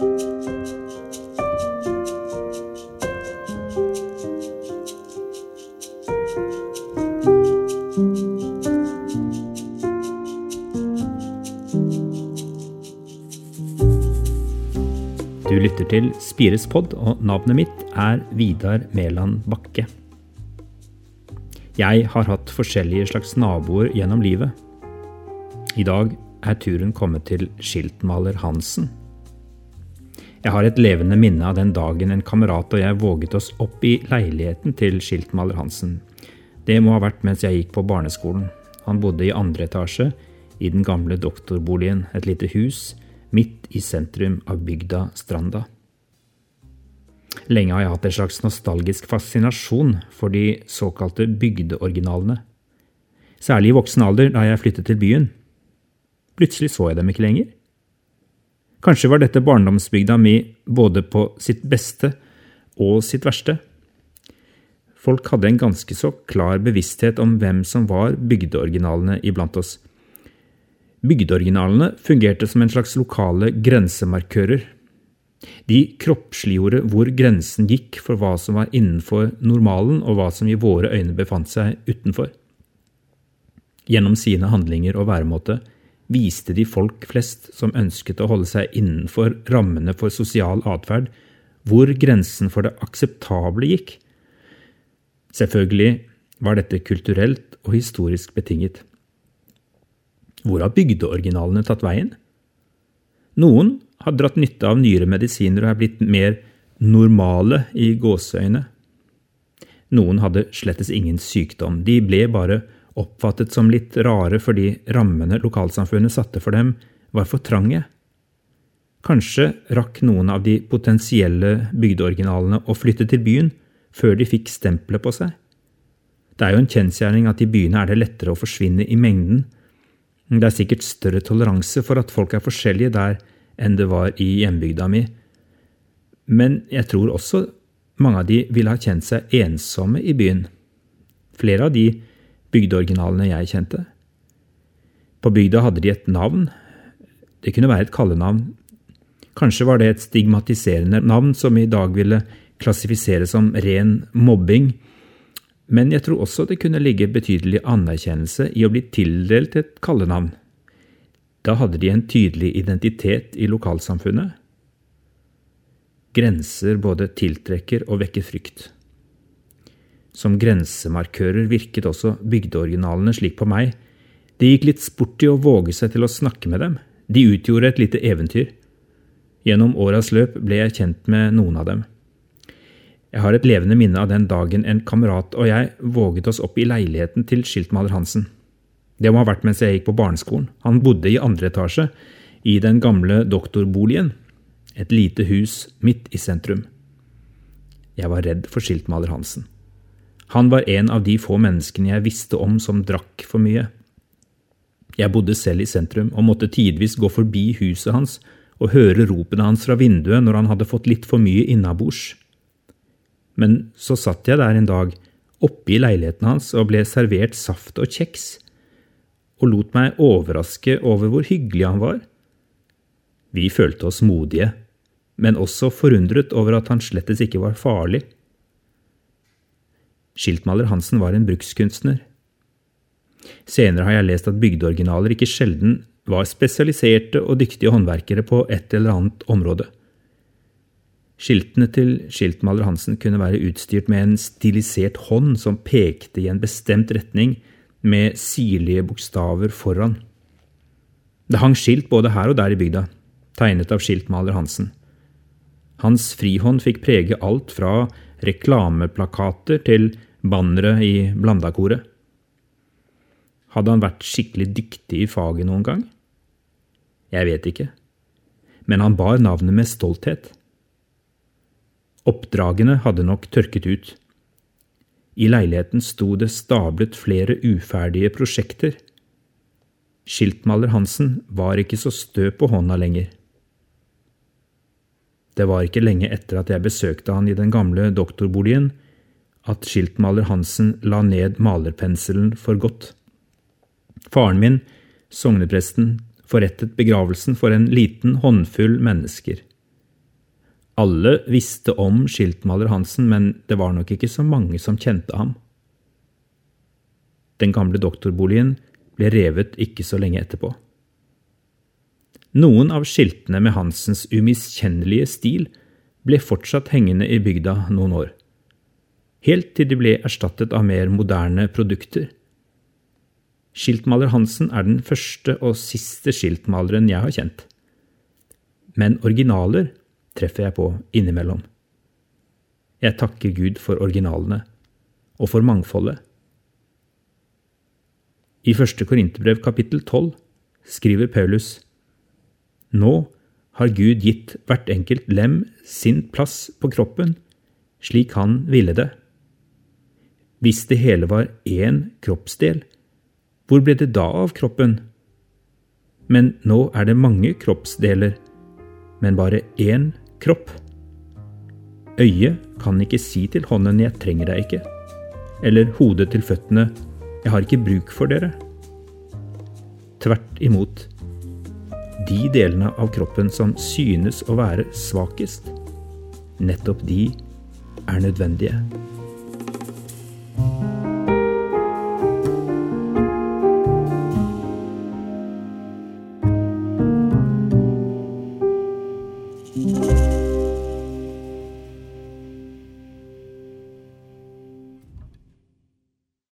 Du lytter til Spires pod, og navnet mitt er Vidar Mæland Bakke. Jeg har hatt forskjellige slags naboer gjennom livet. I dag er turen kommet til skiltmaler Hansen. Jeg har et levende minne av den dagen en kamerat og jeg våget oss opp i leiligheten til skiltmaler Hansen. Det må ha vært mens jeg gikk på barneskolen. Han bodde i andre etasje i den gamle doktorboligen, et lite hus midt i sentrum av bygda Stranda. Lenge har jeg hatt en slags nostalgisk fascinasjon for de såkalte bygdeoriginalene. Særlig i voksen alder, da jeg flyttet til byen. Plutselig så jeg dem ikke lenger. Kanskje var dette barndomsbygda mi både på sitt beste og sitt verste. Folk hadde en ganske så klar bevissthet om hvem som var bygdeoriginalene iblant oss. Bygdeoriginalene fungerte som en slags lokale grensemarkører. De kroppsliggjorde hvor grensen gikk for hva som var innenfor normalen, og hva som i våre øyne befant seg utenfor. Gjennom sine handlinger og væremåte viste de folk flest som ønsket å holde seg innenfor rammene for sosial atferd, hvor grensen for det akseptable gikk. Selvfølgelig var dette kulturelt og historisk betinget. Hvor har bygdeoriginalene tatt veien? Noen har dratt nytte av nyere medisiner og er blitt mer normale i gåseøyne. Noen hadde slettes ingen sykdom, de ble bare oppfattet som litt rare fordi rammene lokalsamfunnet satte for dem, var for trange. Kanskje rakk noen av de potensielle bygdeoriginalene å flytte til byen før de fikk stempelet på seg. Det er jo en kjensgjerning at i byene er det lettere å forsvinne i mengden det er sikkert større toleranse for at folk er forskjellige der enn det var i hjembygda mi, men jeg tror også mange av de ville ha kjent seg ensomme i byen. Flere av de bygdeoriginalene jeg kjente. På bygda hadde de et navn. Det kunne være et kallenavn. Kanskje var det et stigmatiserende navn som i dag ville klassifiseres som ren mobbing, men jeg tror også det kunne ligge betydelig anerkjennelse i å bli tildelt et kallenavn. Da hadde de en tydelig identitet i lokalsamfunnet. Grenser både tiltrekker og vekker frykt. Som grensemarkører virket også bygdeoriginalene slik på meg. Det gikk litt sport i å våge seg til å snakke med dem. De utgjorde et lite eventyr. Gjennom åras løp ble jeg kjent med noen av dem. Jeg har et levende minne av den dagen en kamerat og jeg våget oss opp i leiligheten til skiltmaler Hansen. Det må ha vært mens jeg gikk på barneskolen. Han bodde i andre etasje, i den gamle doktorboligen. Et lite hus midt i sentrum. Jeg var redd for skiltmaler Hansen. Han var en av de få menneskene jeg visste om som drakk for mye. Jeg bodde selv i sentrum og måtte tidvis gå forbi huset hans og høre ropene hans fra vinduet når han hadde fått litt for mye innabords. Men så satt jeg der en dag, oppe i leiligheten hans og ble servert saft og kjeks, og lot meg overraske over hvor hyggelig han var. Vi følte oss modige, men også forundret over at han slettes ikke var farlig. Skiltmaler Hansen var en brukskunstner. Senere har jeg lest at bygdeoriginaler ikke sjelden var spesialiserte og dyktige håndverkere på et eller annet område. Skiltene til skiltmaler Hansen kunne være utstyrt med en stilisert hånd som pekte i en bestemt retning, med sirlige bokstaver foran. Det hang skilt både her og der i bygda, tegnet av skiltmaler Hansen. Hans frihånd fikk prege alt fra reklameplakater til bannere i Blandakoret. Hadde han vært skikkelig dyktig i faget noen gang? Jeg vet ikke, men han bar navnet med stolthet. Oppdragene hadde nok tørket ut. I leiligheten sto det stablet flere uferdige prosjekter. Skiltmaler Hansen var ikke så stø på hånda lenger. Det var ikke lenge etter at jeg besøkte han i den gamle doktorboligen, at skiltmaler Hansen la ned malerpenselen for godt. Faren min, sognepresten, forrettet begravelsen for en liten håndfull mennesker. Alle visste om skiltmaler Hansen, men det var nok ikke så mange som kjente ham. Den gamle doktorboligen ble revet ikke så lenge etterpå. Noen av skiltene med Hansens umiskjennelige stil ble fortsatt hengende i bygda noen år, helt til de ble erstattet av mer moderne produkter. Skiltmaler Hansen er den første og siste skiltmaleren jeg har kjent. Men originaler treffer jeg på innimellom. Jeg takker Gud for originalene, og for mangfoldet. I første Korinterbrev kapittel 12 skriver Paulus Nå har Gud gitt hvert enkelt lem sin plass på kroppen, slik han ville det. Hvis det hele var én kroppsdel, hvor ble det da av kroppen? Men nå er det mange kroppsdeler, men bare én kropp. Øyet kan ikke si til hånden 'jeg trenger deg ikke', eller hodet til føttene 'jeg har ikke bruk for dere'. Tvert imot. De delene av kroppen som synes å være svakest, nettopp de er nødvendige.